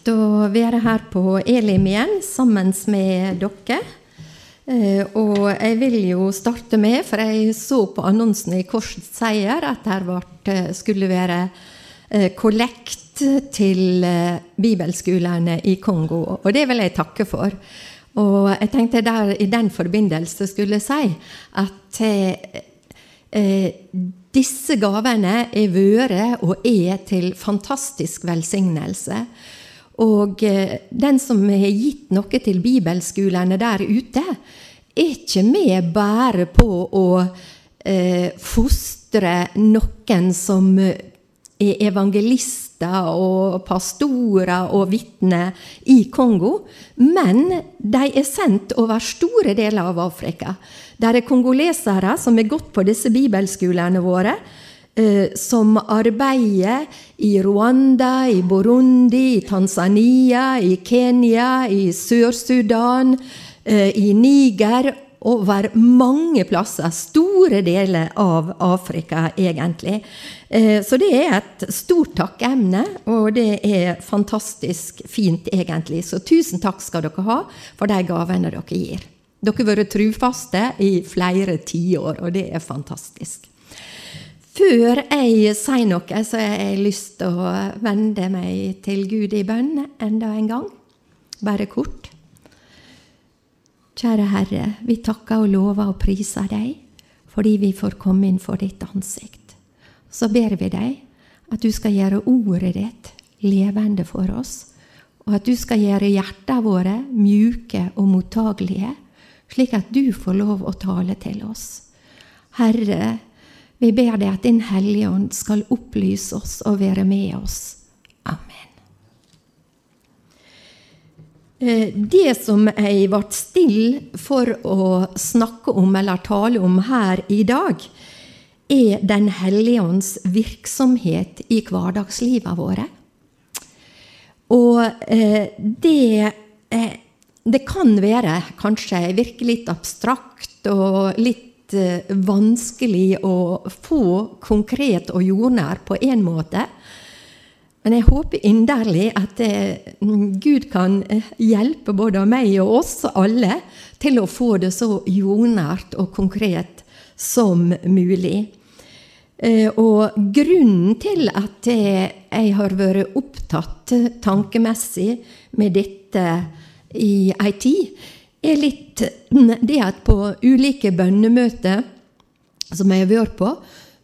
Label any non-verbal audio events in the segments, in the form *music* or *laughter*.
kjekt å være her på Elim igjen sammen med dere. Eh, og jeg vil jo starte med, for jeg så på annonsen i Korsets Seier at det skulle være eh, kollekt til eh, bibelskolene i Kongo. Og det vil jeg takke for. Og jeg tenkte der i den forbindelse skulle si at disse gavene er vært og er til fantastisk velsignelse. Og eh, den som har gitt noe til bibelskolene der ute, er ikke med bare på å eh, fostre noen som er evangelister og pastorer og vitner i Kongo, men de er sendt over store deler av Afrika. Der er kongolesere som har gått på disse bibelskolene våre, Eh, som arbeider i Rwanda, i Burundi, i Tanzania, i Kenya, i Sør-Sudan, eh, i Niger over mange plasser. Store deler av Afrika, egentlig. Eh, så det er et stort takkemne, og det er fantastisk fint, egentlig. Så tusen takk skal dere ha for de gavene dere gir. Dere har vært trufaste i flere tiår, og det er fantastisk. Før jeg sier noe, så har jeg lyst til å vende meg til Gud i bønn enda en gang. Bare kort. Kjære Herre, vi takker og lover og priser deg fordi vi får komme inn for ditt ansikt. Så ber vi deg at du skal gjøre ordet ditt levende for oss, og at du skal gjøre hjertene våre mjuke og mottagelige, slik at du får lov å tale til oss. Herre, vi ber deg at Din Hellige Ånd skal opplyse oss og være med oss. Amen. Eh, det som jeg ble stille for å snakke om eller tale om her i dag, er Den hellige ånds virksomhet i hverdagslivet våre. Og eh, det, eh, det kan være kanskje virke litt abstrakt og litt Eh, vanskelig å få konkret og jordnær på én måte. Men jeg håper inderlig at eh, Gud kan eh, hjelpe både meg og oss alle til å få det så jordnært og konkret som mulig. Og grunnen til at jeg har vært opptatt tankemessig med dette i ei tid, er litt det at på ulike bønnemøter som jeg har vært på,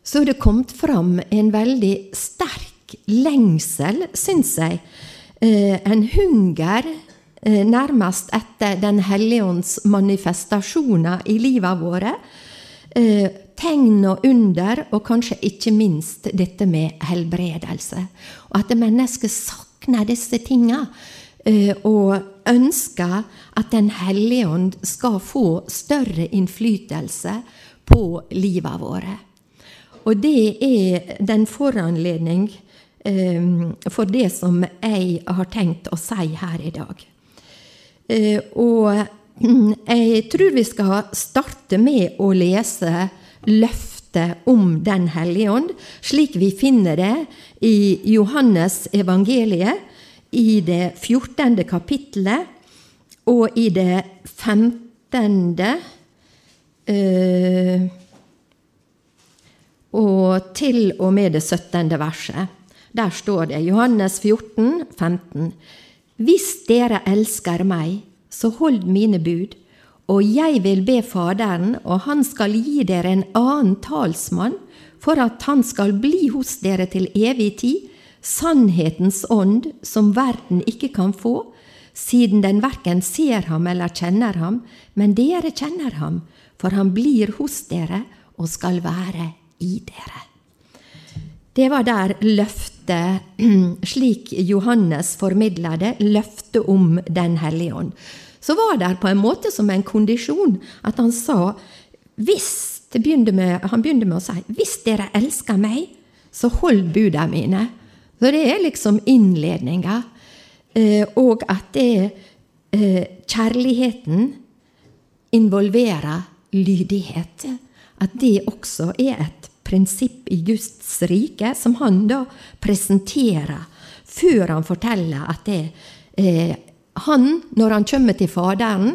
så har det kommet fram en veldig sterk lengsel, syns jeg. Eh, en hunger eh, nærmest etter Den hellige ånds manifestasjoner i livet våre. Eh, tegn og under, og kanskje ikke minst dette med helbredelse. Og at mennesket savner disse tinga. Og ønsker at Den hellige ånd skal få større innflytelse på livet våre. Og det er den foranledning eh, for det som jeg har tenkt å si her i dag. Eh, og jeg tror vi skal starte med å lese løftet om Den hellige ånd, slik vi finner det i Johannes evangeliet, i det 14. kapittelet og i det 15. Uh, og til og med det 17. verset. Der står det Johannes 14, 15. Hvis dere elsker meg, så hold mine bud, og jeg vil be Faderen, og han skal gi dere en annen talsmann, for at han skal bli hos dere til evig tid, sannhetens ånd som verden ikke kan få, siden den verken ser ham eller kjenner ham, men dere kjenner ham, for han blir hos dere og skal være i dere. Det var der løftet, *clears throat* slik Johannes formidla det, løftet om Den hellige ånd. Så var det på en måte som en kondisjon at han sa hvis begynte med, Han begynte med å si hvis dere elsker meg, så hold buda mine. Så det er liksom innledninga. Eh, og at det eh, kjærligheten involverer lydighet. At det også er et prinsipp i Guds rike, som han da presenterer før han forteller at det, eh, han, når han kommer til Faderen,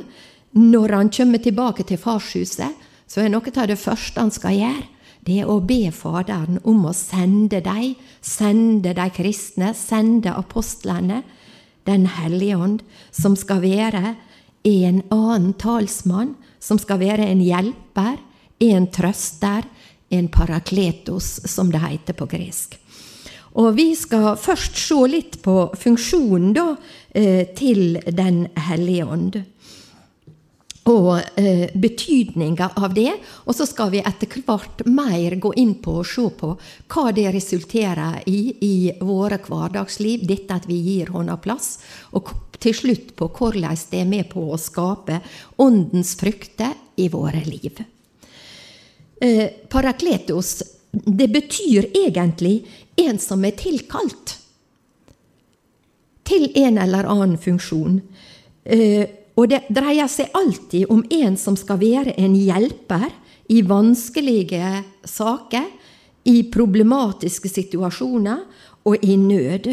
når han kommer tilbake til farshuset, så er noe av det første han skal gjøre, det er å be Faderen om å sende dem, sende de kristne, sende apostlene, Den hellige ånd, som skal være en annen talsmann, som skal være en hjelper, en trøster, en parakletos, som det heter på gresk. Og vi skal først se litt på funksjonen da, eh, til Den hellige ånd og eh, betydninga av det. Og så skal vi etter hvert mer gå inn på og se på hva det resulterer i i våre hverdagsliv, dette at vi gir hånda plass. Og til slutt på hvordan det er med på å skape åndens frukter i våre liv. Eh, parakletos, det betyr egentlig en som er tilkalt til en eller annen funksjon. Eh, og det dreier seg alltid om en som skal være en hjelper i vanskelige saker, i problematiske situasjoner og i nød.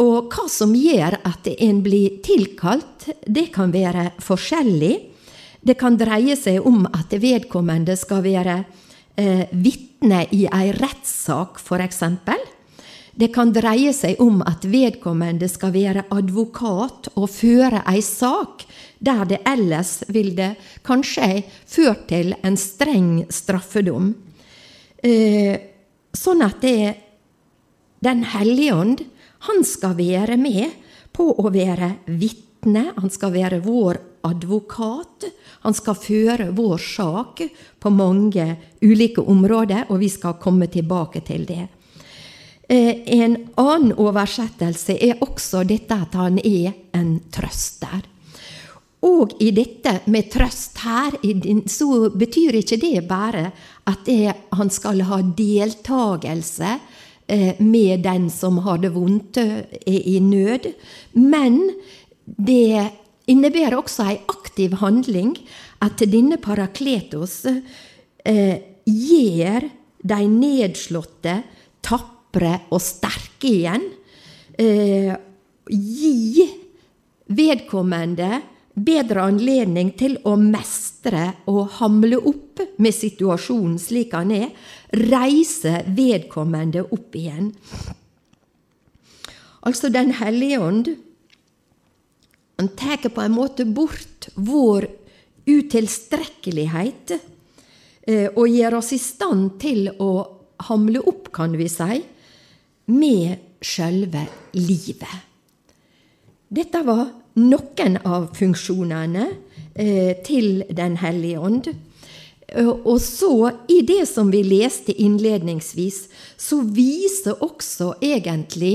Og hva som gjør at en blir tilkalt, det kan være forskjellig. Det kan dreie seg om at vedkommende skal være eh, vitne i ei rettssak, f.eks. Det kan dreie seg om at vedkommende skal være advokat og føre ei sak der det ellers ville kanskje ført til en streng straffedom. Eh, sånn at det, Den hellige ånd, han skal være med på å være vitne. Han skal være vår advokat. Han skal føre vår sak på mange ulike områder, og vi skal komme tilbake til det. Eh, en annen oversettelse er også dette at han er en trøster. Og i dette med trøst her, så betyr ikke det bare at det, han skal ha deltakelse eh, med den som har det vondt, er eh, i nød. Men det innebærer også ei aktiv handling at denne parakletos eh, gjør de nedslåtte tappe tapre og sterke igjen. Eh, gi vedkommende bedre anledning til å mestre og hamle opp med situasjonen slik han er. Reise vedkommende opp igjen. Altså Den hellige ånd han tar på en måte bort vår utilstrekkelighet eh, og gjør oss i stand til å hamle opp, kan vi si, med sjølve livet. Dette var noen av funksjonene eh, til Den hellige ånd. Eh, og så, i det som vi leste innledningsvis, så viser også egentlig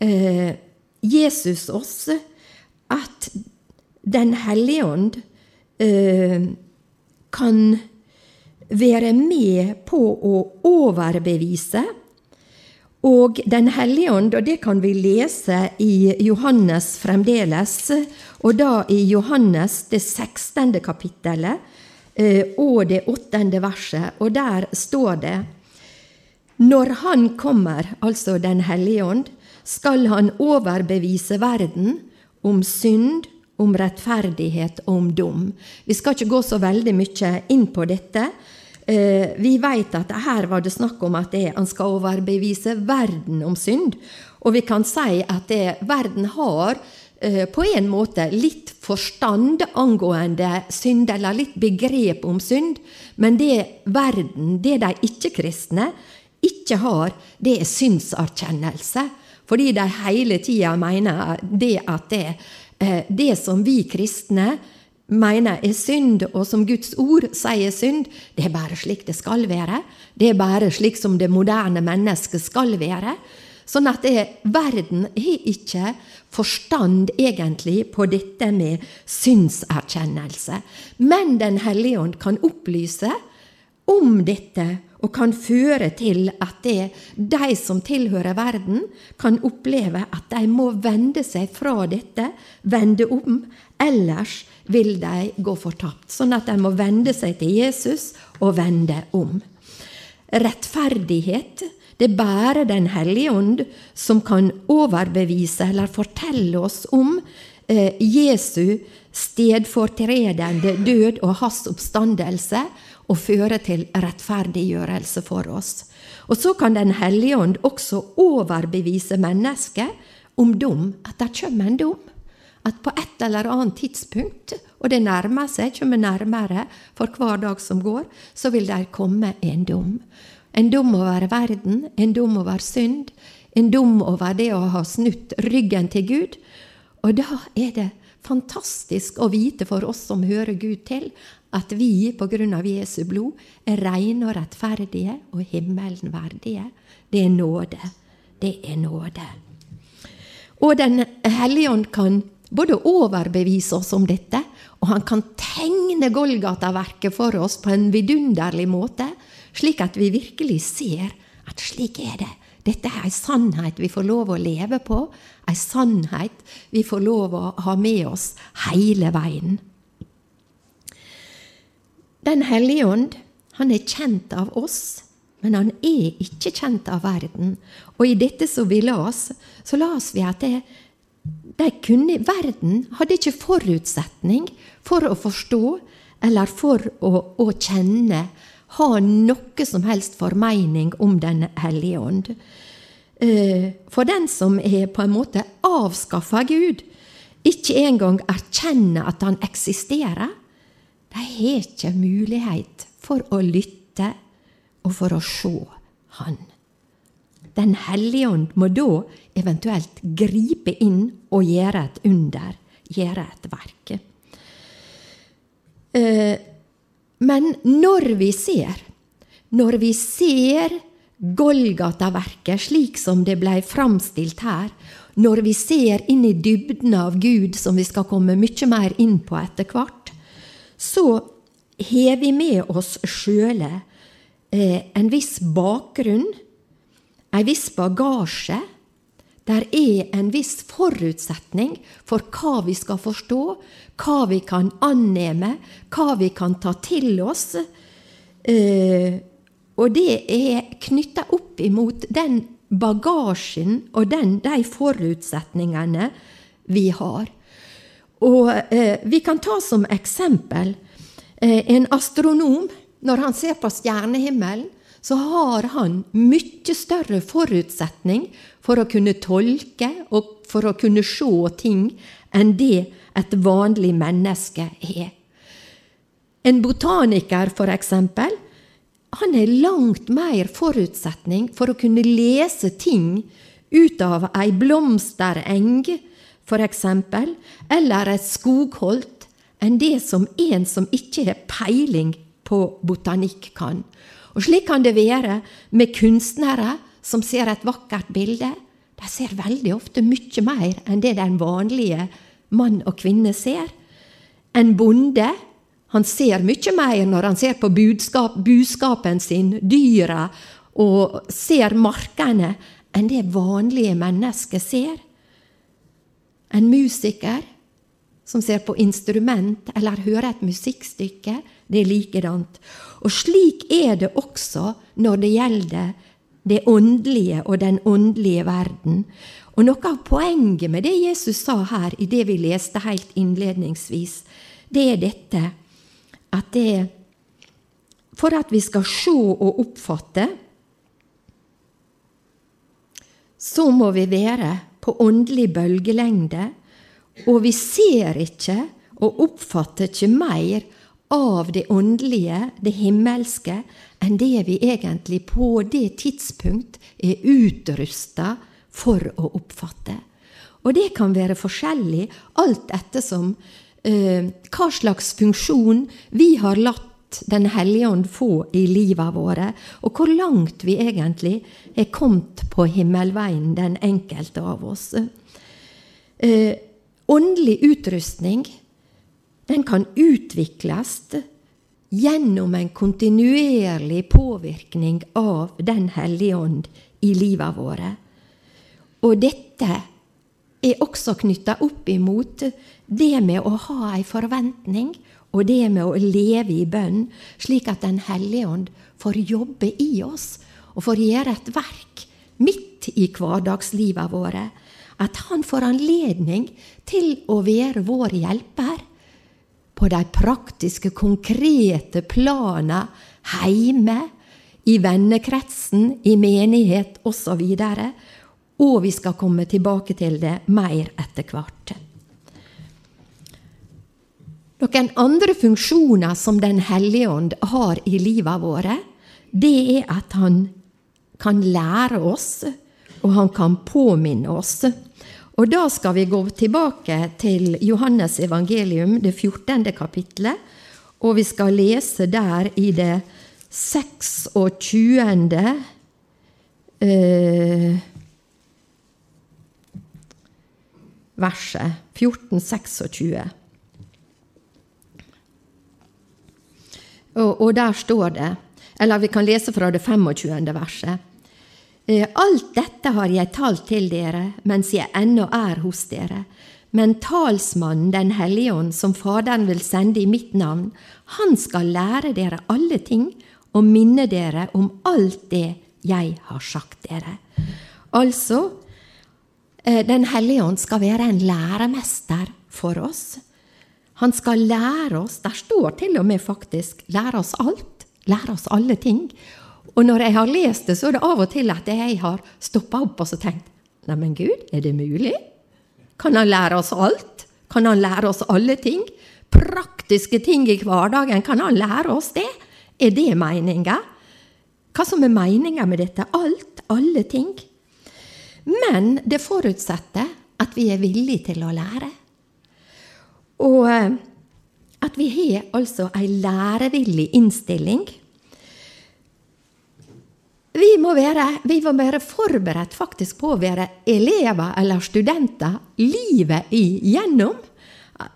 eh, Jesus oss at Den hellige ånd eh, kan være med på å overbevise og Den hellige ånd, og det kan vi lese i Johannes fremdeles, og da i Johannes det 16. kapittelet eh, og det 8. verset, og der står det Når Han kommer, altså Den hellige ånd, skal Han overbevise verden om synd, om rettferdighet og om dom. Vi skal ikke gå så veldig mye inn på dette, vi vet at her var det snakk om at han skal overbevise verden om synd. Og vi kan si at det, verden har eh, på en måte litt forstand angående synd, eller litt begrep om synd, men det verden, det de ikke-kristne, ikke har, det er synserkjennelse. Fordi de hele tida mener det at det, eh, det som vi kristne mener er synd, og som Guds ord sier synd, det er bare slik det skal være. Det er bare slik som det moderne mennesket skal være. Sånn at det, verden har ikke forstand egentlig på dette med syndserkjennelse. Men Den hellige ånd kan opplyse om dette og kan føre til at det, de som tilhører verden, kan oppleve at de må vende seg fra dette, vende om, ellers vil de gå fortapt. Sånn at de må vende seg til Jesus og vende om. Rettferdighet Det er bare Den hellige ånd som kan overbevise eller fortelle oss om eh, Jesu stedfortredende død og hans oppstandelse, og føre til rettferdiggjørelse for oss. Og så kan Den hellige ånd også overbevise mennesket om dom, at det kommer en dom. At på et eller annet tidspunkt, og det nærmer seg, kommer nærmere for hver dag som går, så vil det komme en dom. En dom over verden, en dom over synd, en dom over det å ha snutt ryggen til Gud. Og da er det fantastisk å vite for oss som hører Gud til, at vi på grunn av Jesu blod er rene og rettferdige og himmelen verdige. Det er nåde. Det er nåde. Og Den hellige ånd kan både overbevise oss om dette, og han kan tegne Golgata-verket for oss på en vidunderlig måte, slik at vi virkelig ser at slik er det. Dette er ei sannhet vi får lov å leve på, ei sannhet vi får lov å ha med oss hele veien. Den hellige ånd, han er kjent av oss, men han er ikke kjent av verden. Og i dette som vi las, så las vi at det, de kunne, verden hadde ikke forutsetning for å forstå eller for å, å kjenne ha noe som helst formening om Den hellige ånd. Eh, for den som er på en måte avskaffa Gud, ikke engang erkjenner at han eksisterer, de har ikke mulighet for å lytte og for å se Han. Den hellige ånd må da eventuelt gripe inn og gjøre et under, gjøre et verk. Eh, men når vi ser, når vi ser Golgata-verket slik som det ble framstilt her, når vi ser inn i dybden av Gud, som vi skal komme mye mer inn på etter hvert, så har vi med oss sjøle eh, en viss bakgrunn, en viss bagasje. Der er en viss forutsetning for hva vi skal forstå, hva vi kan anneme, hva vi kan ta til oss. Eh, og det er knytta opp imot den bagasjen og den, de forutsetningene vi har. Og eh, vi kan ta som eksempel eh, en astronom. Når han ser på stjernehimmelen, så har han mye større forutsetning for å kunne tolke og for å kunne se ting enn det et vanlig menneske har. En botaniker, for eksempel, han har langt mer forutsetning for å kunne lese ting ut av ei blomstereng, f.eks., eller et skogholt, enn det som en som ikke har peiling på botanikk, kan. Og slik kan det være med kunstnere som ser et vakkert bilde. De ser veldig ofte mye mer enn det den vanlige mann og kvinne ser. En bonde han ser mye mer når han ser på budskap, buskapen sin, dyra, og ser markene, enn det vanlige mennesket ser. En musiker som ser på instrument eller hører et musikkstykke, det er likedant. Og slik er det også når det gjelder det åndelige og den åndelige verden. Og noe av poenget med det Jesus sa her i det vi leste helt innledningsvis, det er dette at det For at vi skal se og oppfatte, så må vi være på åndelig bølgelengde, og vi ser ikke og oppfatter ikke mer av det åndelige, det himmelske, enn det vi egentlig på det tidspunkt er utrusta for å oppfatte. Og det kan være forskjellig alt ettersom eh, hva slags funksjon vi har latt Den hellige ånd få i livet våre, og hvor langt vi egentlig er kommet på himmelveien, den enkelte av oss. Eh, åndelig utrustning den kan utvikles gjennom en kontinuerlig påvirkning av Den hellige ånd i livet våre. Og dette er også knytta opp imot det med å ha ei forventning og det med å leve i bønn, slik at Den hellige ånd får jobbe i oss, og får gjøre et verk midt i hverdagslivet våre. At han får anledning til å være vår hjelper på de praktiske, konkrete plana heime, i vennekretsen, i menighet osv. Og, og vi skal komme tilbake til det mer etter hvert. Noen andre funksjoner som Den hellige ånd har i livet våre, det er at han kan lære oss, og han kan påminne oss. Og da skal vi gå tilbake til Johannes evangelium, det 14. kapittelet, og vi skal lese der i det 26. Eh, verset. 14-26. Og, og der står det, eller vi kan lese fra det 25. verset. Eh, alt dette har jeg talt til dere mens jeg ennå er hos dere. Men talsmannen Den hellige ånd, som Faderen vil sende i mitt navn, han skal lære dere alle ting og minne dere om alt det jeg har sagt dere. Altså, eh, Den hellige ånd skal være en læremester for oss. Han skal lære oss, der står til og med faktisk 'lære oss alt', lære oss alle ting. Og når jeg har lest det, så er det av og til at jeg har stoppa opp og så tenkt Neimen, Gud, er det mulig? Kan han lære oss alt? Kan han lære oss alle ting? Praktiske ting i hverdagen, kan han lære oss det? Er det meninga? Hva som er meninga med dette? Alt, alle ting. Men det forutsetter at vi er villige til å lære. Og eh, at vi har altså ei lærevillig innstilling. Vi må, være, vi må være forberedt faktisk på å være elever eller studenter livet igjennom.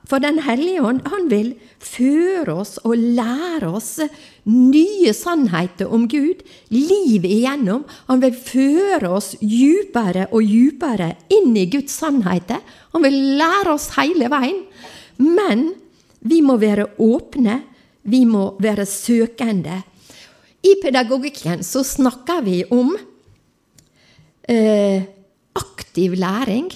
For Den hellige ånd han vil føre oss og lære oss nye sannheter om Gud livet igjennom. Han vil føre oss djupere og djupere inn i Guds sannheter. Han vil lære oss hele veien. Men vi må være åpne, vi må være søkende. I pedagogikken så snakker vi om eh, aktiv læring.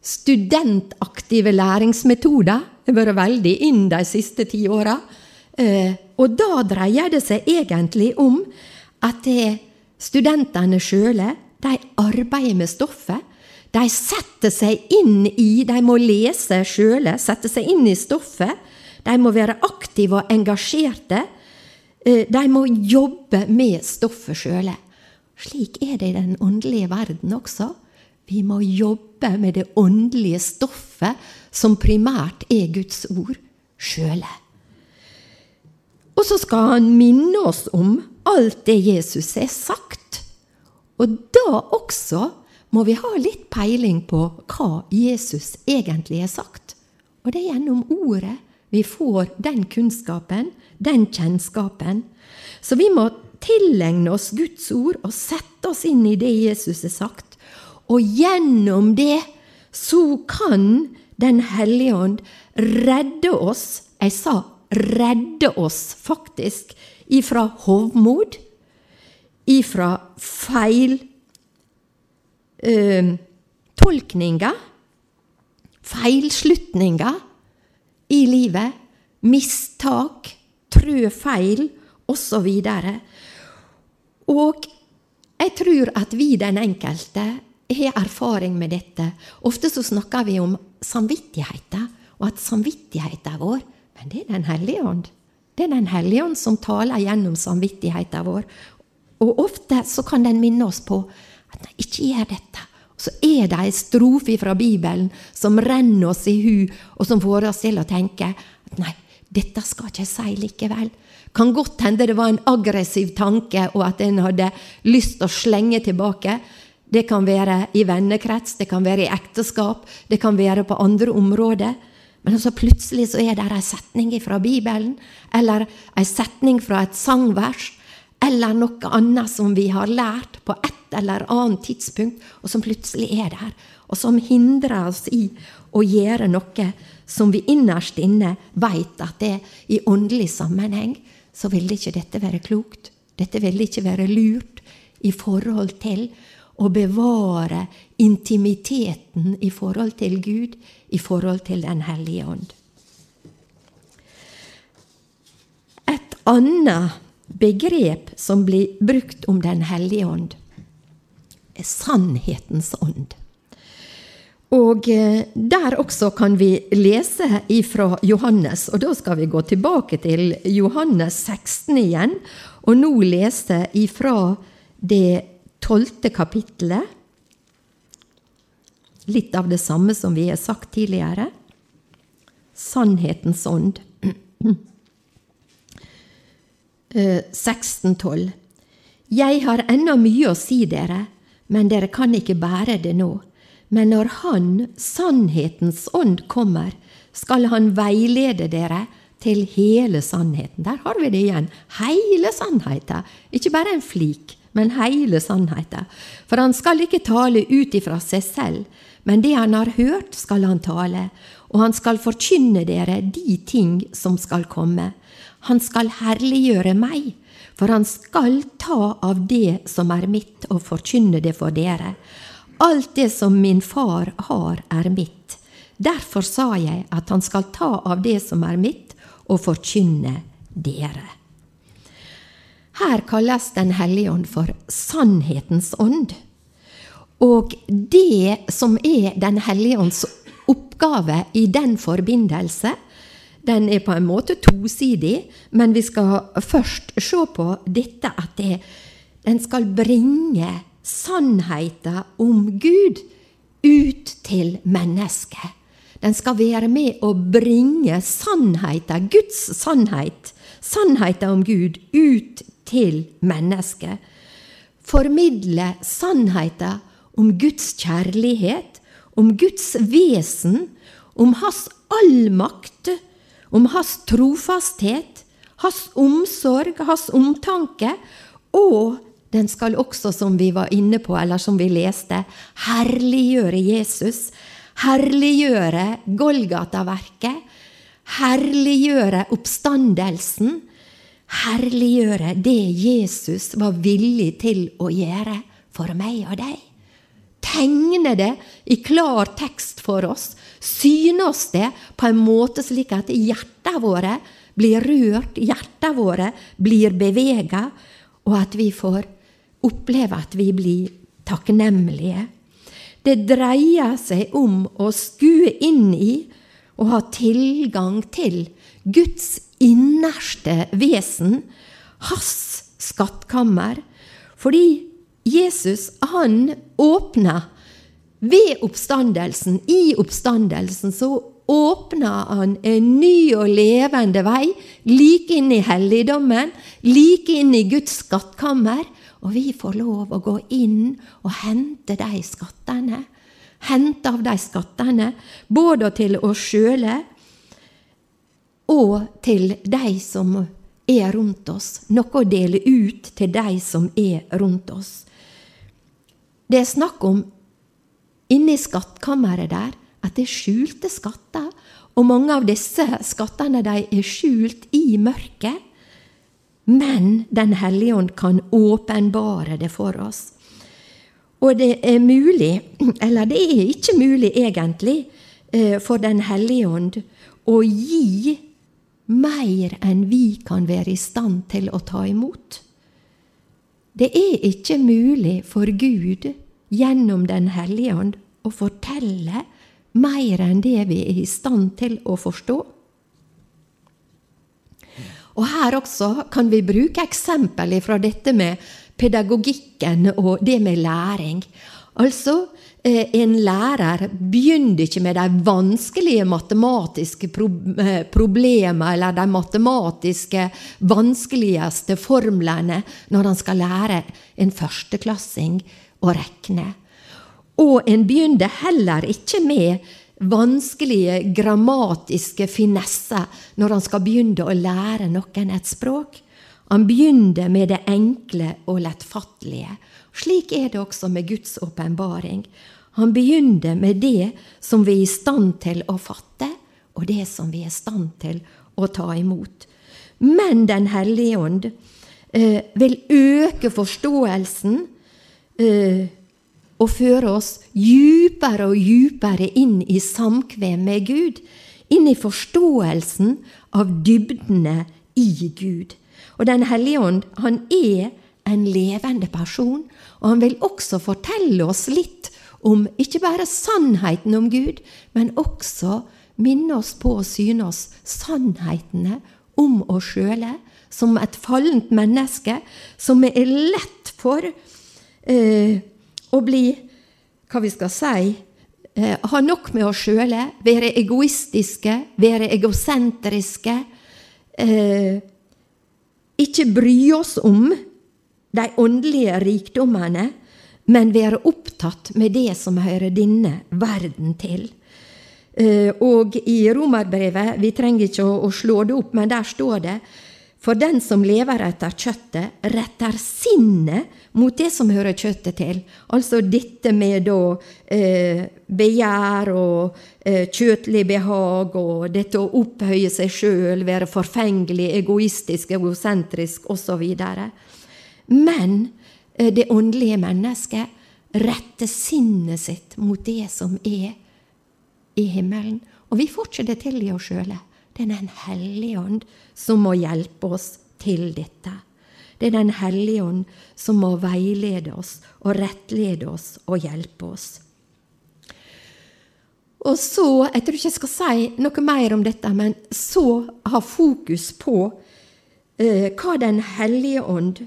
Studentaktive læringsmetoder. Har vært veldig inn de siste ti åra. Eh, og da dreier det seg egentlig om at det studentene sjøle arbeider med stoffet de setter seg inn i, de må lese sjøle, sette seg inn i stoffet. De må være aktive og engasjerte. Eh, de må jobbe med stoffet sjøle. Slik er det i den åndelige verden også. Vi må jobbe med det åndelige stoffet, som primært er Guds ord, sjøle. Og så skal han minne oss om alt det Jesus har sagt. Og da også må vi ha litt peiling på hva Jesus egentlig har sagt. Og det er gjennom ordet vi får den kunnskapen, den kjennskapen. Så vi må tilegne oss Guds ord og sette oss inn i det Jesus har sagt. Og gjennom det så kan Den hellige ånd redde oss Jeg sa redde oss, faktisk, ifra hovmod, ifra feil eh, tolkninger, feilslutninger i livet, mistak, trø feil, osv. Og, og jeg tror at vi, den enkelte, har erfaring med dette. Ofte så snakker vi om samvittigheten, og at samvittigheten vår Men det er Den hellige ånd. Det er Den hellige ånd som taler gjennom samvittigheten vår. Og ofte så kan den minne oss på at nei, ikke gjør dette. Og så er det ei strofe fra Bibelen som renner oss i hu, og som får oss til å tenke at nei, dette skal ikke jeg si likevel. Kan godt hende det var en aggressiv tanke, og at en hadde lyst til å slenge tilbake. Det kan være i vennekrets, det kan være i ekteskap, det kan være på andre områder. Men så plutselig så er det ei setning fra Bibelen, eller ei setning fra et sangvers, eller noe annet som vi har lært på et eller annet tidspunkt, og som plutselig er der, og som hindrer oss i å gjøre noe som vi innerst inne veit at det i åndelig sammenheng, så vil ikke dette være klokt. Dette vil ikke være lurt. i forhold til å bevare intimiteten i forhold til Gud, i forhold til Den hellige ånd. Et annet begrep som blir brukt om Den hellige ånd, er sannhetens ånd. Og eh, der også kan vi lese ifra Johannes, og da skal vi gå tilbake til Johannes 16 igjen, og nå lese ifra det tolvte kapittelet. Litt av det samme som vi har sagt tidligere. Sannhetens ånd. 1612. *clears throat* Eh, Jeg har ennå mye å si dere, men dere kan ikke bære det nå. Men når Han, sannhetens ånd, kommer, skal Han veilede dere til hele sannheten. Der har vi det igjen. Hele sannheten. Ikke bare en flik, men hele sannheten. For han skal ikke tale ut ifra seg selv, men det han har hørt, skal han tale. Og han skal forkynne dere de ting som skal komme. Han skal herliggjøre meg, for han skal ta av det som er mitt, og forkynne det for dere. Alt det som min far har, er mitt. Derfor sa jeg at han skal ta av det som er mitt, og forkynne dere. Her kalles Den hellige ånd for sannhetens ånd. Og det som er Den hellige ånds oppgave i den forbindelse, den er på en måte tosidig, men vi skal først se på dette at det, den skal bringe sannheten om Gud ut til mennesket. Den skal være med å bringe sannheten, Guds sannhet, sannheten om Gud, ut til mennesket. Formidle sannheten om Guds kjærlighet, om Guds vesen, om Hans allmakt, om Hans trofasthet, Hans omsorg, Hans omtanke, og den skal også, som vi var inne på, eller som vi leste, herliggjøre Jesus. Herliggjøre Golgata-verket. Herliggjøre oppstandelsen. Herliggjøre det Jesus var villig til å gjøre for meg og deg. Tegne det i klar tekst for oss. Syne oss det på en måte slik at hjertene våre blir rørt, hjertene våre blir bevega, og at vi får oppleve at vi blir takknemlige. Det dreier seg om å skue inn i og ha tilgang til Guds innerste vesen, hans skattkammer. Fordi Jesus, han åpna ved oppstandelsen, i oppstandelsen, så åpna han en ny og levende vei, like inn i helligdommen, like inn i Guds skattkammer, og vi får lov å gå inn og hente de skattene. Hente av de skattene, både til oss sjøle og til de som er rundt oss. Noe å dele ut til de som er rundt oss. Det er snakk om inni skattkammeret der at det er skjulte skatter. Og mange av disse skattene de er skjult i mørket. Men Den hellige ånd kan åpenbare det for oss. Og det er mulig, *clears throat* eller det er ikke mulig egentlig, eh, for Den hellige ånd å gi mer enn vi kan være i stand til å ta imot. Det er ikke mulig for Gud gjennom Den hellige ånd å fortelle mer enn det vi er i stand til å forstå. Og her også kan vi bruke eksempel fra dette med pedagogikken og det med læring. Altså, eh, en lærer begynner ikke med de vanskelige matematiske eh, problemene eller de matematiske vanskeligste formlene når han skal lære en førsteklassing å regne. Og en begynner heller ikke med vanskelige grammatiske finesser når han skal begynne å lære noen et språk. Han begynner med det enkle og lettfattelige. Slik er det også med Guds åpenbaring. Han begynner med det som vi er i stand til å fatte, og det som vi er i stand til å ta imot. Men Den hellige ånd eh, vil øke forståelsen eh, og føre oss djupere og djupere inn i samkvem med Gud. Inn i forståelsen av dybdene i Gud. Og Den hellige ånd, han er en levende person, og han vil også fortelle oss litt om ikke bare sannheten om Gud, men også minne oss på å syne oss sannhetene om oss sjøle, som et fallent menneske, som er lett for eh, å bli Hva vi skal si eh, Ha nok med oss sjøle, være egoistiske, være egosentriske. Eh, ikke bry oss om de åndelige rikdommene, men være opptatt med det som hører denne verden til. Eh, og i Romerbrevet, vi trenger ikke å, å slå det opp, men der står det for den som lever etter kjøttet, retter sinnet mot det som hører kjøttet til. Altså dette med da eh, begjær og eh, kjøtlig behag og dette å opphøye seg sjøl, være forfengelig, egoistisk, egosentrisk osv. Men eh, det åndelige mennesket retter sinnet sitt mot det som er i himmelen. Og vi får ikke det til i oss sjøle. Det er Den hellige ånd som må hjelpe oss til dette. Det er Den hellige ånd som må veilede oss og rettlede oss og hjelpe oss. Og så, Jeg tror ikke jeg skal si noe mer om dette, men så ha fokus på eh, hva Den hellige ånd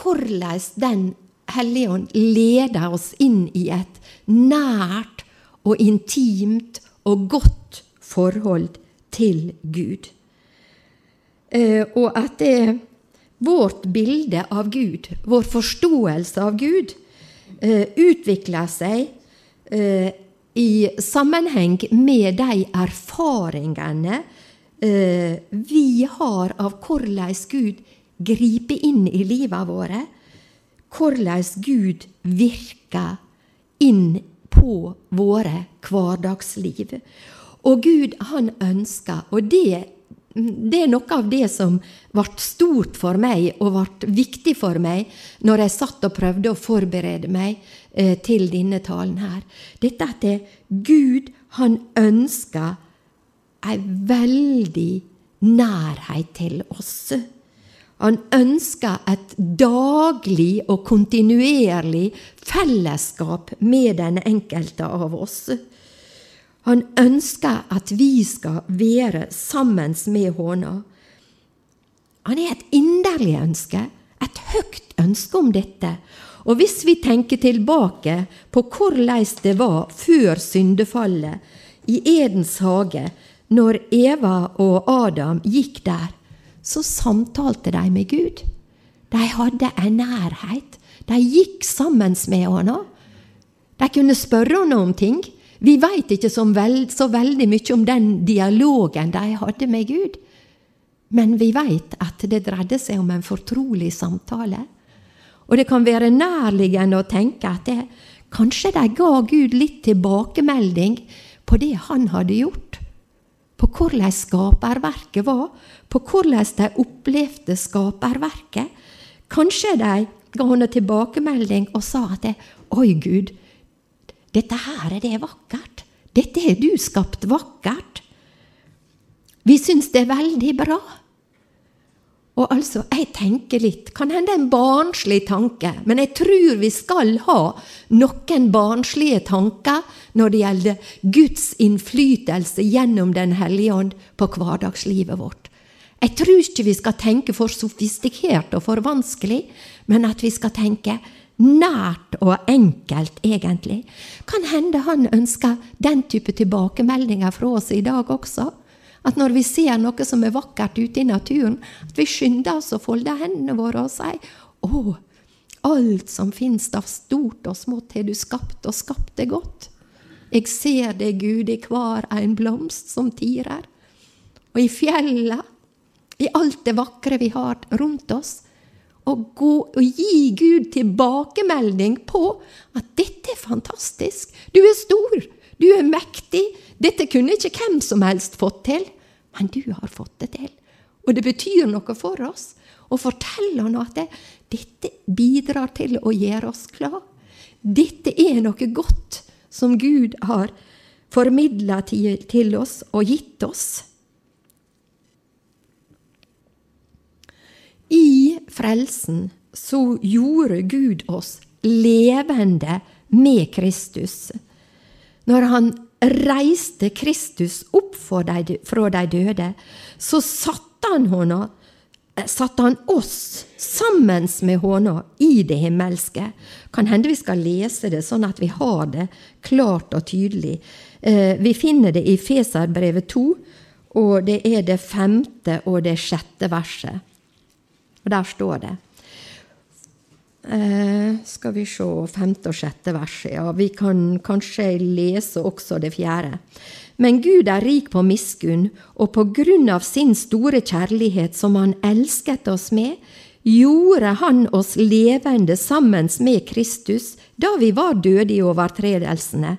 Hvordan Den hellige ånd leder oss inn i et nært og intimt og godt forhold til Gud. Eh, og at det, vårt bilde av Gud, vår forståelse av Gud, eh, utvikler seg eh, i sammenheng med de erfaringene vi har av hvordan Gud griper inn i livet våre, hvordan Gud virker inn på våre hverdagsliv. Og Gud, han ønsker, og det, det er noe av det som ble stort for meg og ble viktig for meg når jeg satt og prøvde å forberede meg eh, til denne talen her. Dette at det, Gud, han ønsker ei veldig nærhet til oss. Han ønsker et daglig og kontinuerlig fellesskap med den enkelte av oss. Han ønsker at vi skal være sammen med håna. Han er et inderlig ønske, et høyt ønske om dette. Og hvis vi tenker tilbake på hvordan det var før syndefallet i Edens hage, når Eva og Adam gikk der, så samtalte de med Gud. De hadde en nærhet. De gikk sammen med henne. De kunne spørre henne om ting. Vi veit ikke så, veld, så, veldig mye om den dialogen de hadde med Gud, men vi veit at det dreide seg om en fortrolig samtale. Og det kan være nærliggende å tenke at det, kanskje de ga Gud litt tilbakemelding på det han hadde gjort. På hvordan skaperverket var, på hvordan de opplevde skaperverket. Kanskje de ga henne tilbakemelding og sa at det, Oi, Gud, dette her er det vakkert. Dette har du skapt vakkert. Vi syns det er veldig bra. Og altså, jeg tenker litt, kan hende en barnslig tanke, men jeg tror vi skal ha noen barnslige tanker når det gjelder Guds innflytelse gjennom Den hellige ånd på hverdagslivet vårt. Jeg tror ikke vi skal tenke for sofistikert og for vanskelig, men at vi skal tenke nært og enkelt, egentlig. Kan hende han ønsker den type tilbakemeldinger fra oss i dag også. At når vi ser noe som er vakkert ute i naturen, at vi skynder oss å folde hendene våre og sier Å, alt som finnes av stort og smått har du skapt, og skapt det godt. Jeg ser det, Gud, i hver en blomst som tirer. Og i fjella, i alt det vakre vi har rundt oss og, gå, og gi Gud tilbakemelding på at 'dette er fantastisk', 'du er stor', 'du er mektig', 'dette kunne ikke hvem som helst fått til', men du har fått det til. og det betyr noe for oss. Og forteller han at det, dette bidrar til å gjøre oss glad. Dette er noe godt som Gud har formidla til oss og gitt oss. I frelsen så gjorde Gud oss levende med Kristus. Når han reiste Kristus opp fra de døde, så satte han, henne, eh, satte han oss sammen med henne i det himmelske. Kan hende vi skal lese det sånn at vi har det klart og tydelig. Eh, vi finner det i Feserbrevet 2, og det er det femte og det sjette verset. Og der står det Eh, skal vi se femte og sjette verset. Ja, vi kan kanskje lese også det fjerde. Men Gud er rik på miskunn, og på grunn av sin store kjærlighet som Han elsket oss med, gjorde Han oss levende sammen med Kristus da vi var døde i overtredelsene.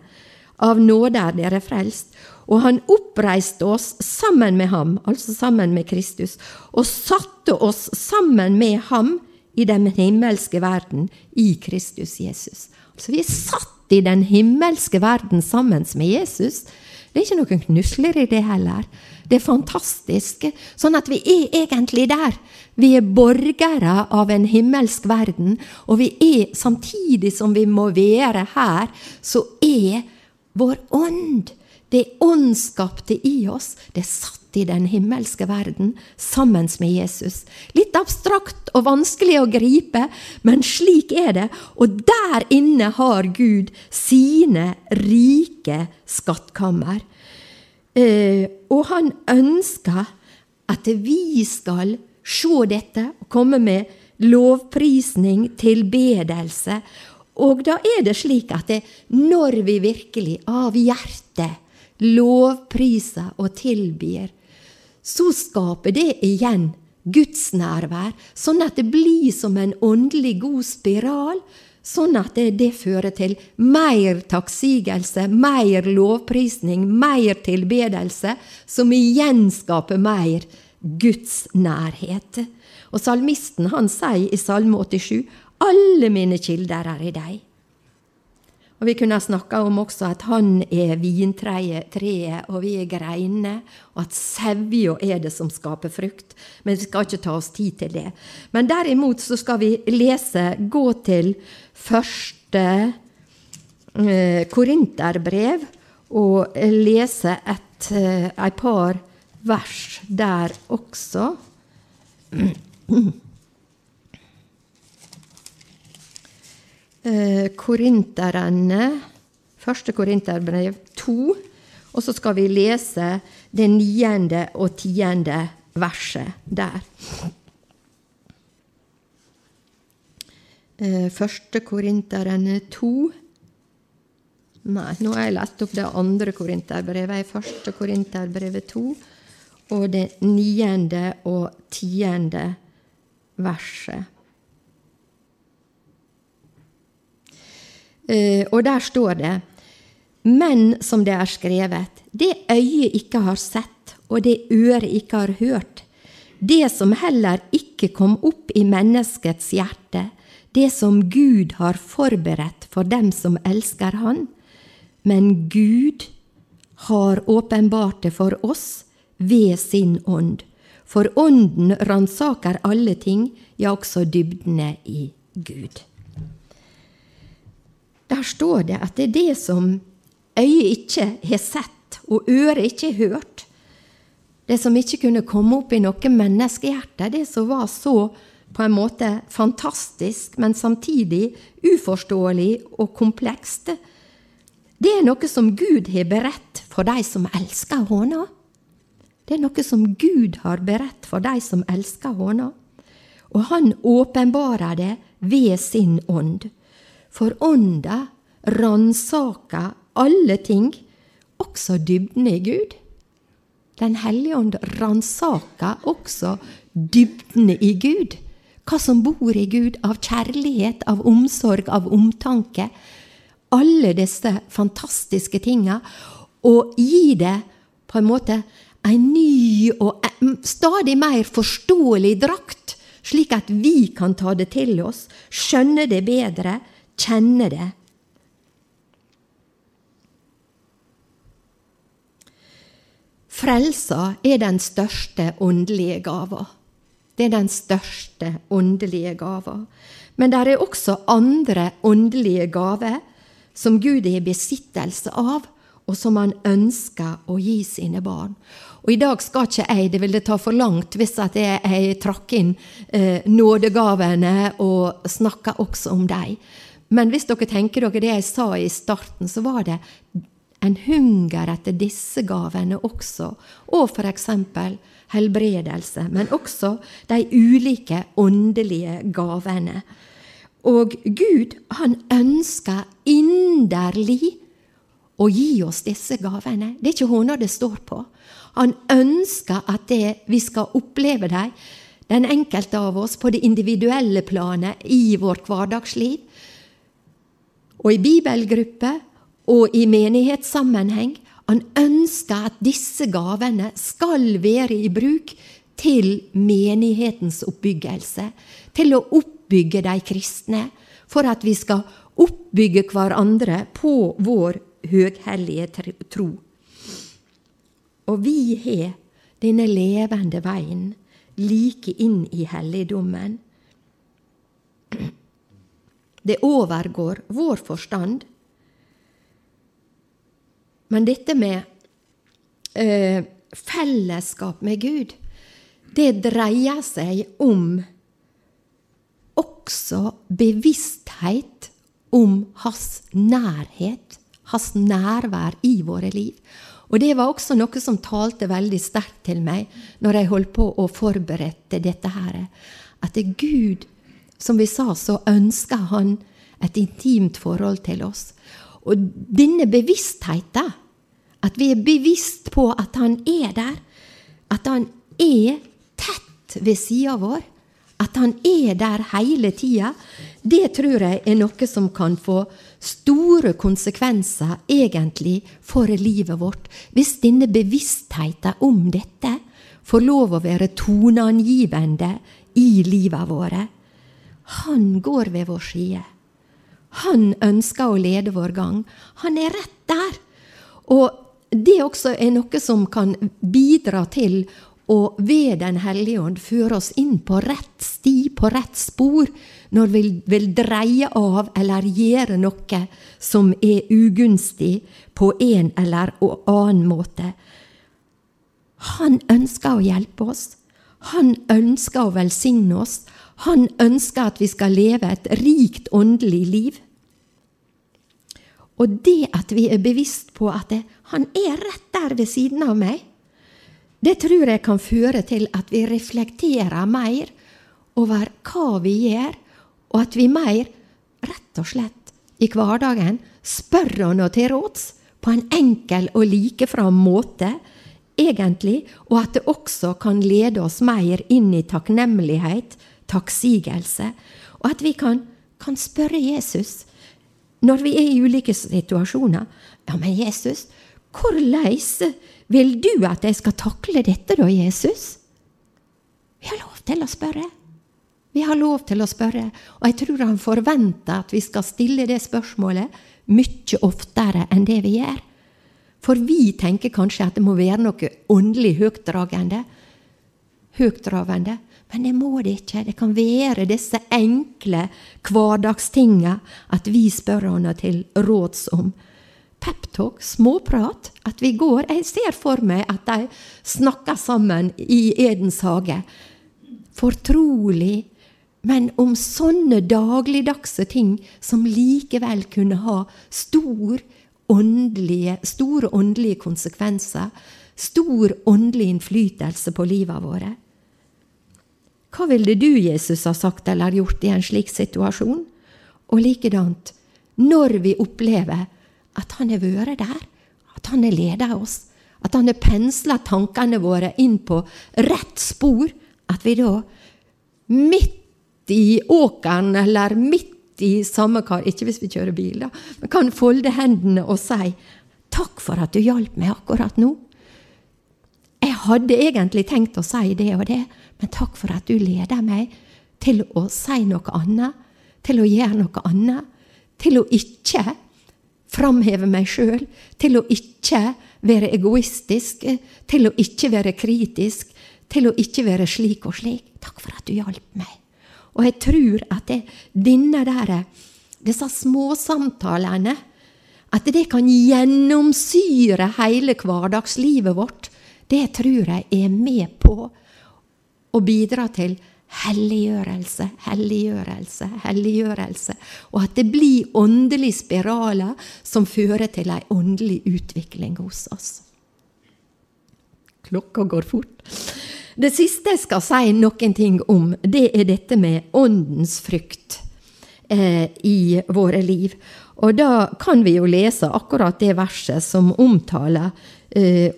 Av nåde er dere frelst. Og han oppreiste oss sammen med ham, altså sammen med Kristus, og satte oss sammen med ham i den himmelske verden i Kristus Jesus. Altså Vi er satt i den himmelske verden sammen med Jesus. Det er ikke noen knusler i det heller. Det er fantastisk. Sånn at vi er egentlig der. Vi er borgere av en himmelsk verden, og vi er, samtidig som vi må være her, så er vår ånd, det åndsskapte i oss, det satt i den himmelske verden sammen med Jesus. Litt abstrakt og vanskelig å gripe, men slik er det. Og der inne har Gud sine rike skattkammer. Eh, og han ønsker at vi skal se dette og komme med lovprisning, tilbedelse. Og da er det slik at det, når vi virkelig av hjertet lovpriser og tilbyr, så skaper det igjen Guds nærvær, sånn at det blir som en åndelig god spiral. Sånn at det, det fører til mer takksigelse, mer lovprisning, mer tilbedelse, som igjen skaper mer Guds nærhet. Og salmisten han sier i Salme 87 alle mine kilder er i deg. Og Vi kunne snakka om også at han er vintreet, og vi er greinene, og at sevja er det som skaper frukt. Men vi skal ikke ta oss tid til det. Men derimot så skal vi lese, gå til første eh, korinterbrev, og lese et, eh, et par vers der også. *clears throat* korinterne, første korinterbrev 2, og så skal vi lese det niende og tiende verset der. Eh, første korinterne 2 Nei, nå har jeg lest opp det andre korinterbrevet. Første korinterbrevet 2 og det niende og tiende verset. Og der står det Men som det er skrevet, det øyet ikke har sett, og det øret ikke har hørt, det som heller ikke kom opp i menneskets hjerte, det som Gud har forberedt for dem som elsker Han. Men Gud har åpenbart det for oss ved sin ånd. For Ånden ransaker alle ting, ja, også dybdene i Gud. Der står det at det er det som øyet ikke har sett, og øret ikke har hørt. Det som ikke kunne komme opp i noe menneskehjerte, det som var så på en måte fantastisk, men samtidig uforståelig og komplekst. Det er noe som Gud har beredt for de som elsker Håna. Det er noe som Gud har beredt for de som elsker Håna. Og han åpenbarer det ved sin ånd. For Ånda ransaker alle ting, også dybdene i Gud. Den hellige ånd ransaker også dybdene i Gud. Hva som bor i Gud av kjærlighet, av omsorg, av omtanke. Alle disse fantastiske tinga. Og gi det på en måte en ny og stadig mer forståelig drakt, slik at vi kan ta det til oss, skjønne det bedre, kjenne det. Frelsa er den største åndelige gava. Det er den største åndelige gava. Men det er også andre åndelige gaver som Gud er i besittelse av, og som han ønsker å gi sine barn. Og I dag skal ikke jeg, det ville ta for langt hvis jeg, jeg trakk inn eh, nådegavene og snakka også om dem. Men hvis dere tenker dere det jeg sa i starten, så var det en hunger etter disse gavene også, og f.eks. helbredelse, men også de ulike åndelige gavene. Og Gud, han ønsker inderlig å gi oss disse gavene. Det er ikke hånda det står på. Han ønsker at det, vi skal oppleve dem, den enkelte av oss, på det individuelle planet i vårt hverdagsliv. Og i bibelgrupper og i menighetssammenheng. Han ønsker at disse gavene skal være i bruk til menighetens oppbyggelse. Til å oppbygge de kristne. For at vi skal oppbygge hverandre på vår høghellige tro. Og vi har denne levende veien like inn i helligdommen. Det overgår vår forstand men dette med eh, fellesskap med Gud, det dreier seg om også bevissthet om hans nærhet, hans nærvær i våre liv. Og det var også noe som talte veldig sterkt til meg når jeg holdt på å forberede dette her. At Gud, som vi sa, så ønsker han et intimt forhold til oss. Og denne bevisstheten at vi er bevisst på at han er der. At han er tett ved sida vår. At han er der hele tida. Det tror jeg er noe som kan få store konsekvenser, egentlig, for livet vårt. Hvis denne bevisstheten om dette får lov å være toneangivende i livet våre. Han går ved vår side. Han ønsker å lede vår gang. Han er rett der. Og det også er noe som kan bidra til å ved Den hellige ånd føre oss inn på rett sti, på rett spor, når vi vil dreie av eller gjøre noe som er ugunstig på en eller annen måte. Han ønsker å hjelpe oss. Han ønsker å velsigne oss. Han ønsker at vi skal leve et rikt åndelig liv. Og det at vi er bevisst på at det, han er rett der ved siden av meg, det tror jeg kan føre til at vi reflekterer mer over hva vi gjør, og at vi mer, rett og slett, i hverdagen spør han til råds på en enkel og likefram måte, egentlig, og at det også kan lede oss mer inn i takknemlighet, takksigelse, og at vi kan, kan spørre Jesus når vi er i ulike situasjoner. Ja, men Jesus, hvordan vil du at jeg skal takle dette, da, Jesus? Vi har lov til å spørre. Vi har lov til å spørre, og jeg tror han forventer at vi skal stille det spørsmålet mye oftere enn det vi gjør. For vi tenker kanskje at det må være noe åndelig høytdragende. Høytdravende. Men det må det ikke. Det kan være disse enkle hverdagstinga at vi spør henne til råds om. Peptalk, småprat, at vi går Jeg ser for meg at de snakker sammen i Edens hage. Fortrolig, men om sånne dagligdagse ting som likevel kunne ha stor åndelige, store åndelige konsekvenser. Stor åndelig innflytelse på livet våre. Hva ville du, Jesus, ha sagt eller gjort i en slik situasjon? Og likedant, når vi opplever at Han har vært der, at Han har ledet oss, at Han har pensla tankene våre inn på rett spor, at vi da, midt i åkeren eller midt i samme kar, ikke hvis vi kjører bil, da, men kan folde hendene og si takk for at du hjalp meg akkurat nå. Jeg hadde egentlig tenkt å si det og det, men takk for at du leder meg til å si noe annet, til å gjøre noe annet, til å ikke framheve meg sjøl, til å ikke være egoistisk, til å ikke være kritisk, til å ikke være slik og slik. Takk for at du hjalp meg. Og jeg tror at det, denne der, disse småsamtalene at det kan gjennomsyre hele hverdagslivet vårt, det tror jeg er med på å bidra til helliggjørelse, helliggjørelse, helliggjørelse. Og at det blir åndelige spiraler som fører til ei åndelig utvikling hos oss. Klokka går fort. Det siste jeg skal si noen ting om, det er dette med åndens frykt eh, i våre liv. Og da kan vi jo lese akkurat det verset som omtaler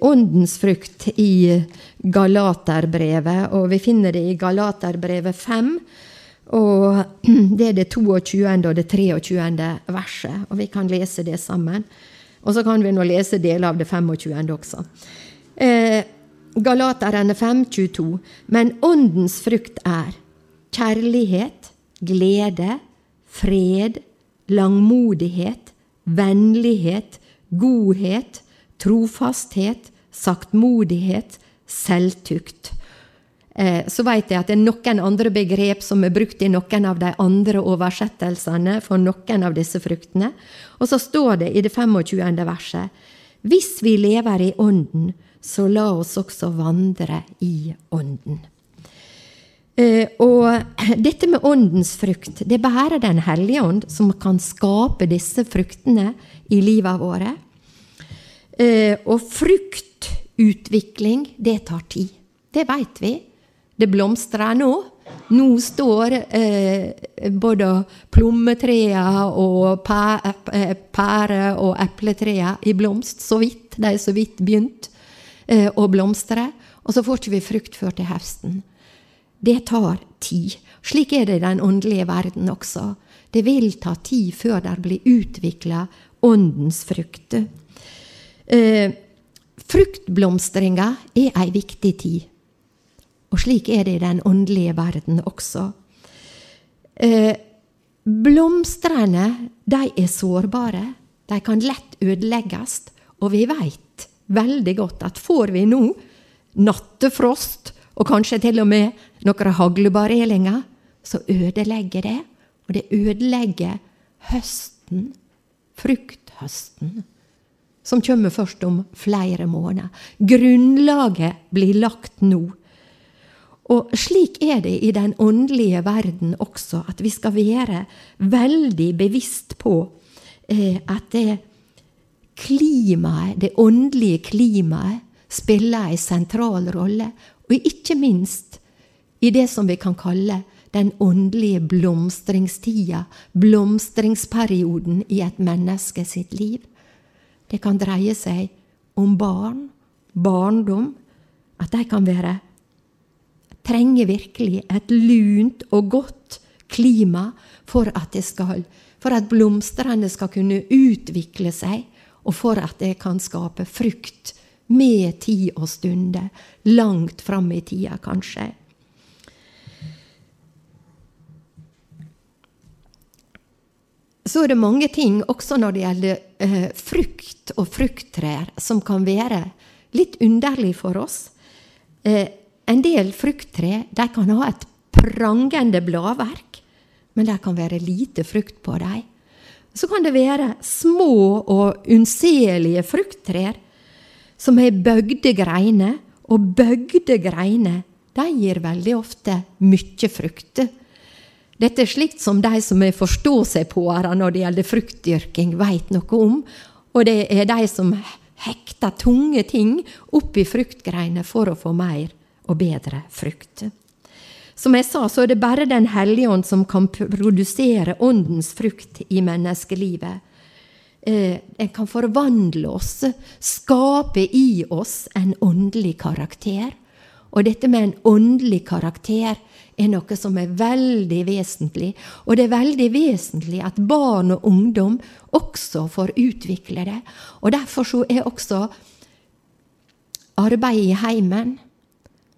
åndens frukt i Galaterbrevet, og vi finner det i Galaterbrevet 5. Og *clears throat* det er det 22. og det 23. verset, og vi kan lese det sammen. Og så kan vi nå lese deler av det 25. også. Eh, Galaterne 5, 22. Men åndens frukt er kjærlighet, glede, fred, langmodighet, vennlighet, godhet, trofasthet, saktmodighet, selvtukt. Eh, så vet jeg at det er noen andre begrep som er brukt i noen av de andre oversettelsene for noen av disse fruktene. Og så står det i det 25. verset Hvis vi lever i Ånden, så la oss også vandre i Ånden. Uh, og *clears throat* dette med åndens frukt, det er bare Den hellige ånd som kan skape disse fruktene i livet våre. Uh, og fruktutvikling, det tar tid. Det veit vi. Det blomstrer nå. Nå står uh, både plommetrea og pære- og epletrea i blomst, så vidt. De er så vidt begynt å blomstre. Og så får ikke vi frukt før til høsten. Det tar tid. Slik er det i den åndelige verden også. Det vil ta tid før det blir utvikla åndens frukt. Eh, fruktblomstringa er ei viktig tid. Og slik er det i den åndelige verden også. Eh, blomstrene, de er sårbare. De kan lett ødelegges. Og vi veit veldig godt at får vi nå nattefrost og kanskje til og med noen haglebarelinger, så ødelegger det. Og det ødelegger høsten, frukthøsten, som kommer først om flere måneder. Grunnlaget blir lagt nå. Og slik er det i den åndelige verden også, at vi skal være veldig bevisst på eh, at det klimaet, det åndelige klimaet, spiller en sentral rolle. Og ikke minst i det som vi kan kalle den åndelige blomstringstida, blomstringsperioden i et menneske sitt liv. Det kan dreie seg om barn, barndom, at de kan være trenger virkelig et lunt og godt klima for at, det skal, for at blomstene skal kunne utvikle seg, og for at det kan skape frukt med tid og stunder, langt fram i tida, kanskje. Så er det mange ting, også når det gjelder eh, frukt og frukttrær, som kan være litt underlig for oss. Eh, en del frukttre de kan ha et prangende bladverk, men det kan være lite frukt på dem. Så kan det være små og unnselige frukttrær som har bøgde greiner, og bøgde greiner gir veldig ofte mye frukt. Dette er slikt som de som er forstå-seg-på-ere når det gjelder fruktdyrking, veit noe om. Og det er de som hekter tunge ting opp i fruktgreiner for å få mer og bedre frukt. Som jeg sa, så er det bare Den hellige ånd som kan produsere åndens frukt i menneskelivet. Eh, en kan forvandle oss, skape i oss en åndelig karakter. Og dette med en åndelig karakter er noe som er veldig vesentlig. Og det er veldig vesentlig at barn og ungdom også får utvikle det. Og derfor så er også arbeid i heimen,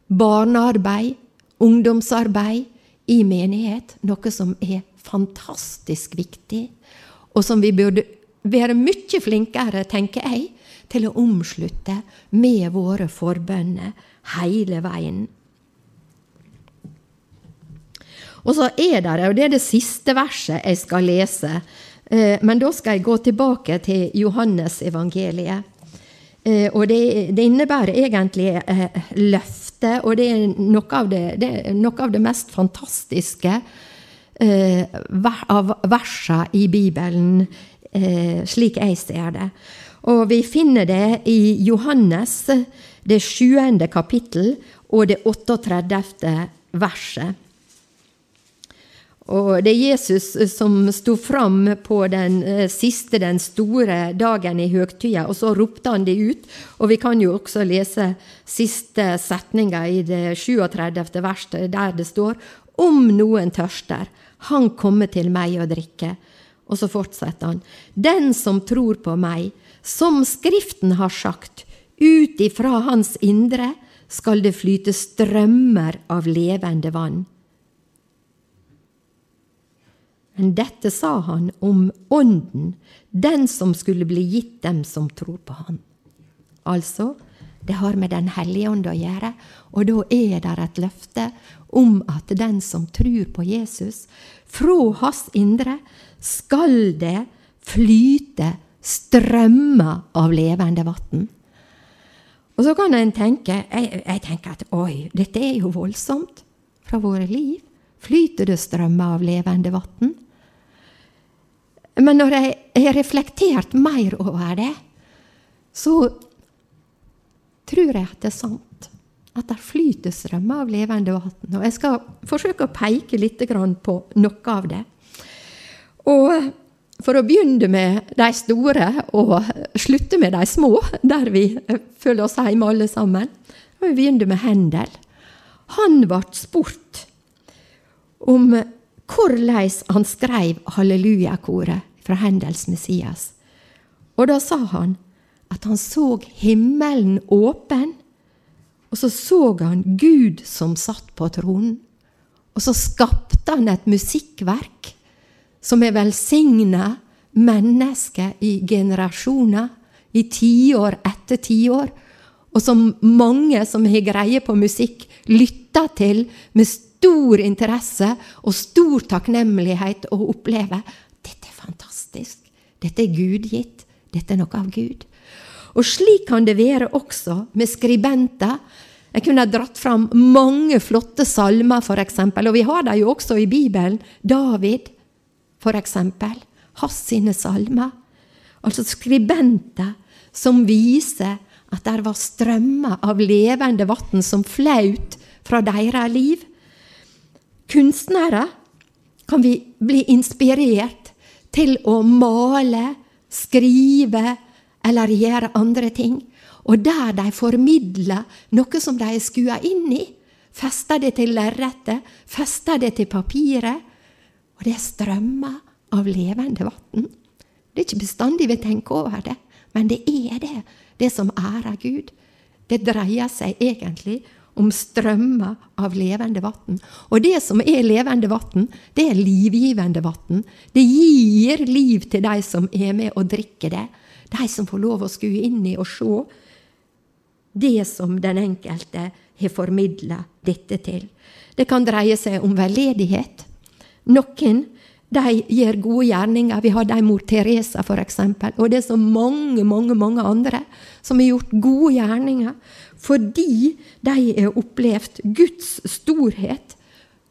barnearbeid, ungdomsarbeid i menighet, noe som er fantastisk viktig, og som vi burde være mye flinkere, tenker jeg, til å omslutte med våre forbønner hele veien. Og så er det, og det er det siste verset jeg skal lese, eh, men da skal jeg gå tilbake til Johannes evangeliet. Eh, og det, det innebærer egentlig løftet, og det er noe av det, det, noe av det mest fantastiske av versene i Bibelen, slik jeg ser det. Og vi finner det i Johannes, det sjuende kapittel, og det 38. verset. Og det er Jesus som sto fram på den eh, siste, den store dagen i høgtida, og så ropte han det ut. Og vi kan jo også lese siste setninga i det 37. verset, der det står Om noen tørster, han kommer til meg og drikke. Og så fortsetter han. Den som tror på meg, som Skriften har sagt, ut ifra hans indre skal det flyte strømmer av levende vann. Men dette sa han om Ånden, den som skulle bli gitt dem som tror på Han. Altså, det har med Den hellige ånd å gjøre, og da er det et løfte om at den som tror på Jesus, fra hans indre skal det flyte strømmer av levende vann. Og så kan en tenke jeg, jeg, tenker at oi, dette er jo voldsomt. Fra våre liv flyter det strømmer av levende vann. Men når jeg har reflektert mer over det, så tror jeg at det er sant. At det flyter strømmer av levende vann. Og jeg skal forsøke å peke litt på noe av det. Og for å begynne med de store og slutte med de små, der vi føler oss hjemme alle sammen, og vi begynner med Hendel. Han ble spurt om hvordan han skrev hallelujakoret fra Hendels Messias. Og da sa han at han så himmelen åpen, og så så han Gud som satt på tronen. Og så skapte han et musikkverk som er velsigna mennesker i generasjoner, i tiår etter tiår, og som mange som har greie på musikk, lytter til med stor interesse og stor takknemlighet å oppleve. dette er fantastisk. Dette er gudgitt. Dette er noe av Gud. Og slik kan det være også med skribenter. Jeg kunne dratt fram mange flotte salmer, f.eks., og vi har dem jo også i Bibelen. David, f.eks. Hans sine salmer. Altså skribenter som viser at der var strømmer av levende vann som flaut fra deres liv. Kunstnere kan vi bli inspirert til å male, skrive eller gjøre andre ting. Og der de formidler noe som de er skua inn i, fester det til lerretet, fester det til papiret, og det strømmer av levende vann. Det er ikke bestandig vi tenker over det, men det er det, det som ærer Gud. Det dreier seg egentlig om strømmer av levende vann. Og det som er levende vann, det er livgivende vann. Det gir liv til de som er med og drikker det. De som får lov å skue inn i og se det som den enkelte har formidla dette til. Det kan dreie seg om veldedighet. Noen de gjør gode gjerninger. Vi hadde ei mor Teresa, f.eks. Og det er så mange, mange, mange andre som har gjort gode gjerninger fordi de har opplevd Guds storhet,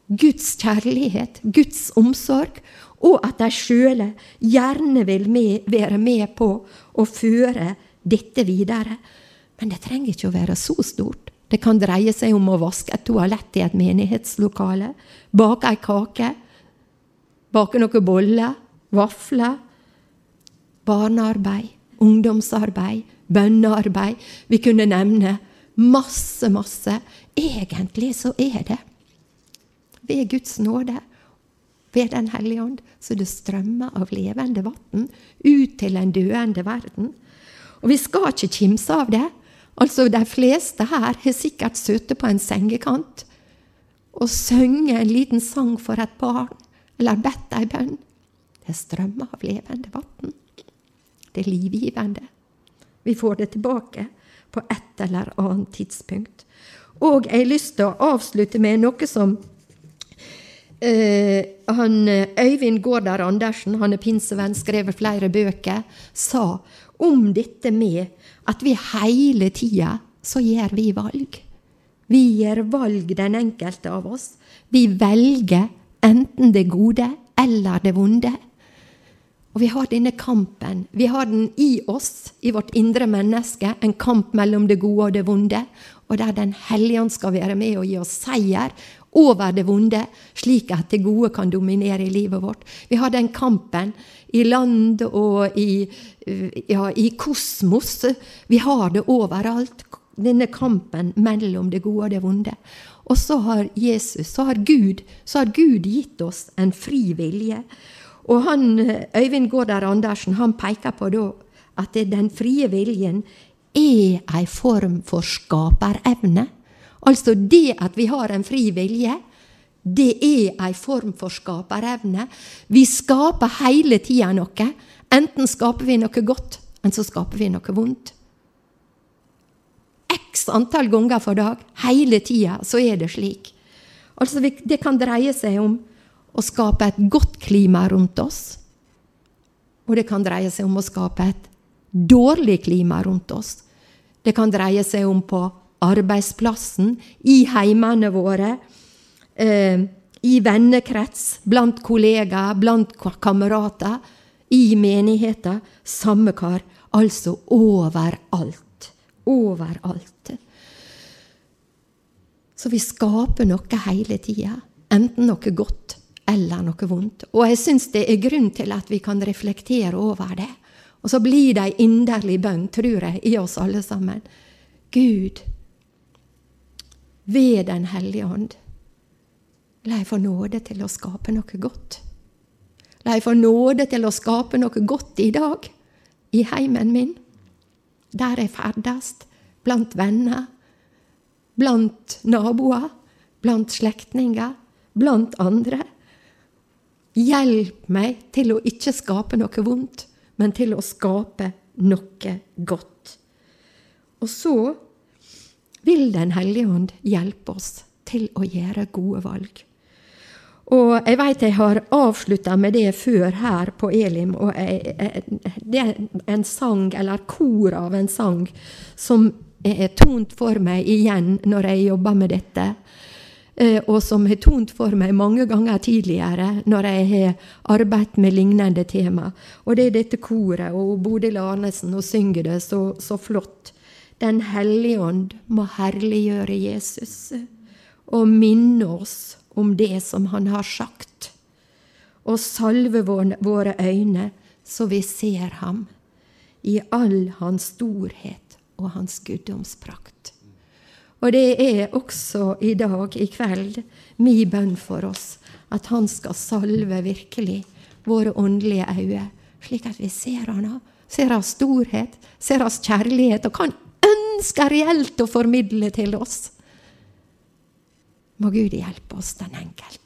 Guds kjærlighet, Guds omsorg, og at de sjøle gjerne vil med, være med på å føre dette videre. Men det trenger ikke å være så stort. Det kan dreie seg om å vaske et toalett i et menighetslokale, bake ei kake, bake noen boller, vafler, barnearbeid, ungdomsarbeid, bønnearbeid. Vi kunne nevne masse, masse. Egentlig så er det ved Guds nåde, ved Den hellige ånd, så det strømmer av levende vann ut til en døende verden. Og vi skal ikke kimse av det, Altså, de fleste her har sikkert sittet på en sengekant og sunget en liten sang for et barn, eller bedt ei bønn. Det strømmer av levende vann. Det er livgivende. Vi får det tilbake på et eller annet tidspunkt. Og jeg har lyst til å avslutte med noe som eh, han, Øyvind Gårdar Andersen, han er pinsevenn, skrevet flere bøker, sa om dette med at vi hele tida så gjør vi valg. Vi gjør valg, den enkelte av oss. Vi velger enten det gode eller det vonde. Og vi har denne kampen. Vi har den i oss, i vårt indre menneske, en kamp mellom det gode og det vonde. Og der Den hellige ånd skal være med og gi oss seier over det vonde, slik at det gode kan dominere i livet vårt. Vi har den kampen i land og i, ja, i kosmos. Vi har det overalt. Denne kampen mellom det gode og det vonde. Og så har Jesus, så har Gud, så har Gud gitt oss en fri vilje. Og han, Øyvind Gårdar Andersen han peker på da at den frie viljen er ei form for skaperevne. Altså det at vi har en fri vilje, det er ei form for skaperevne. Vi skaper hele tida noe. Enten skaper vi noe godt, eller så skaper vi noe vondt. X antall ganger for dag, hele tida, så er det slik. Altså, det kan dreie seg om å skape et godt klima rundt oss. Og det kan dreie seg om å skape et dårlig klima rundt oss. Det kan dreie seg om på arbeidsplassen, i heimene våre, eh, i vennekrets, blant kollegaer, blant kamerater, i menigheter. Samme kar. Altså overalt. Overalt. Så vi skaper noe hele tida. Enten noe godt eller noe vondt. Og jeg syns det er grunn til at vi kan reflektere over det. Og så blir det ei inderlig bønn, tror jeg, i oss alle sammen. Gud, ved Den hellige ånd, la jeg få nåde til å skape noe godt. La jeg få nåde til å skape noe godt i dag, i heimen min, der jeg ferdes, blant venner, blant naboer, blant slektninger, blant andre. Hjelp meg til å ikke skape noe vondt, men til å skape noe godt. Og så vil Den hellige ånd hjelpe oss til å gjøre gode valg. Og jeg veit jeg har avslutta med det før her på Elim, og jeg, jeg, det er en sang, eller kor av en sang, som er tont for meg igjen når jeg jobber med dette. Eh, og som har tont for meg mange ganger tidligere når jeg har arbeidet med lignende tema. Og det er dette koret, og Bodil Arnesen og synger det så, så flott. Den hellige ånd må herliggjøre Jesus og minne oss om det som han har sagt, og salve våre øyne så vi ser ham i all hans storhet og hans guddomsprakt. Og det er også i dag, i kveld, min bønn for oss at Han skal salve virkelig våre åndelige øyne, slik at vi ser Han, ser Hans storhet, ser Hans kjærlighet, og kan ønske reelt å formidle til oss. Må Gud hjelpe oss, den enkelte.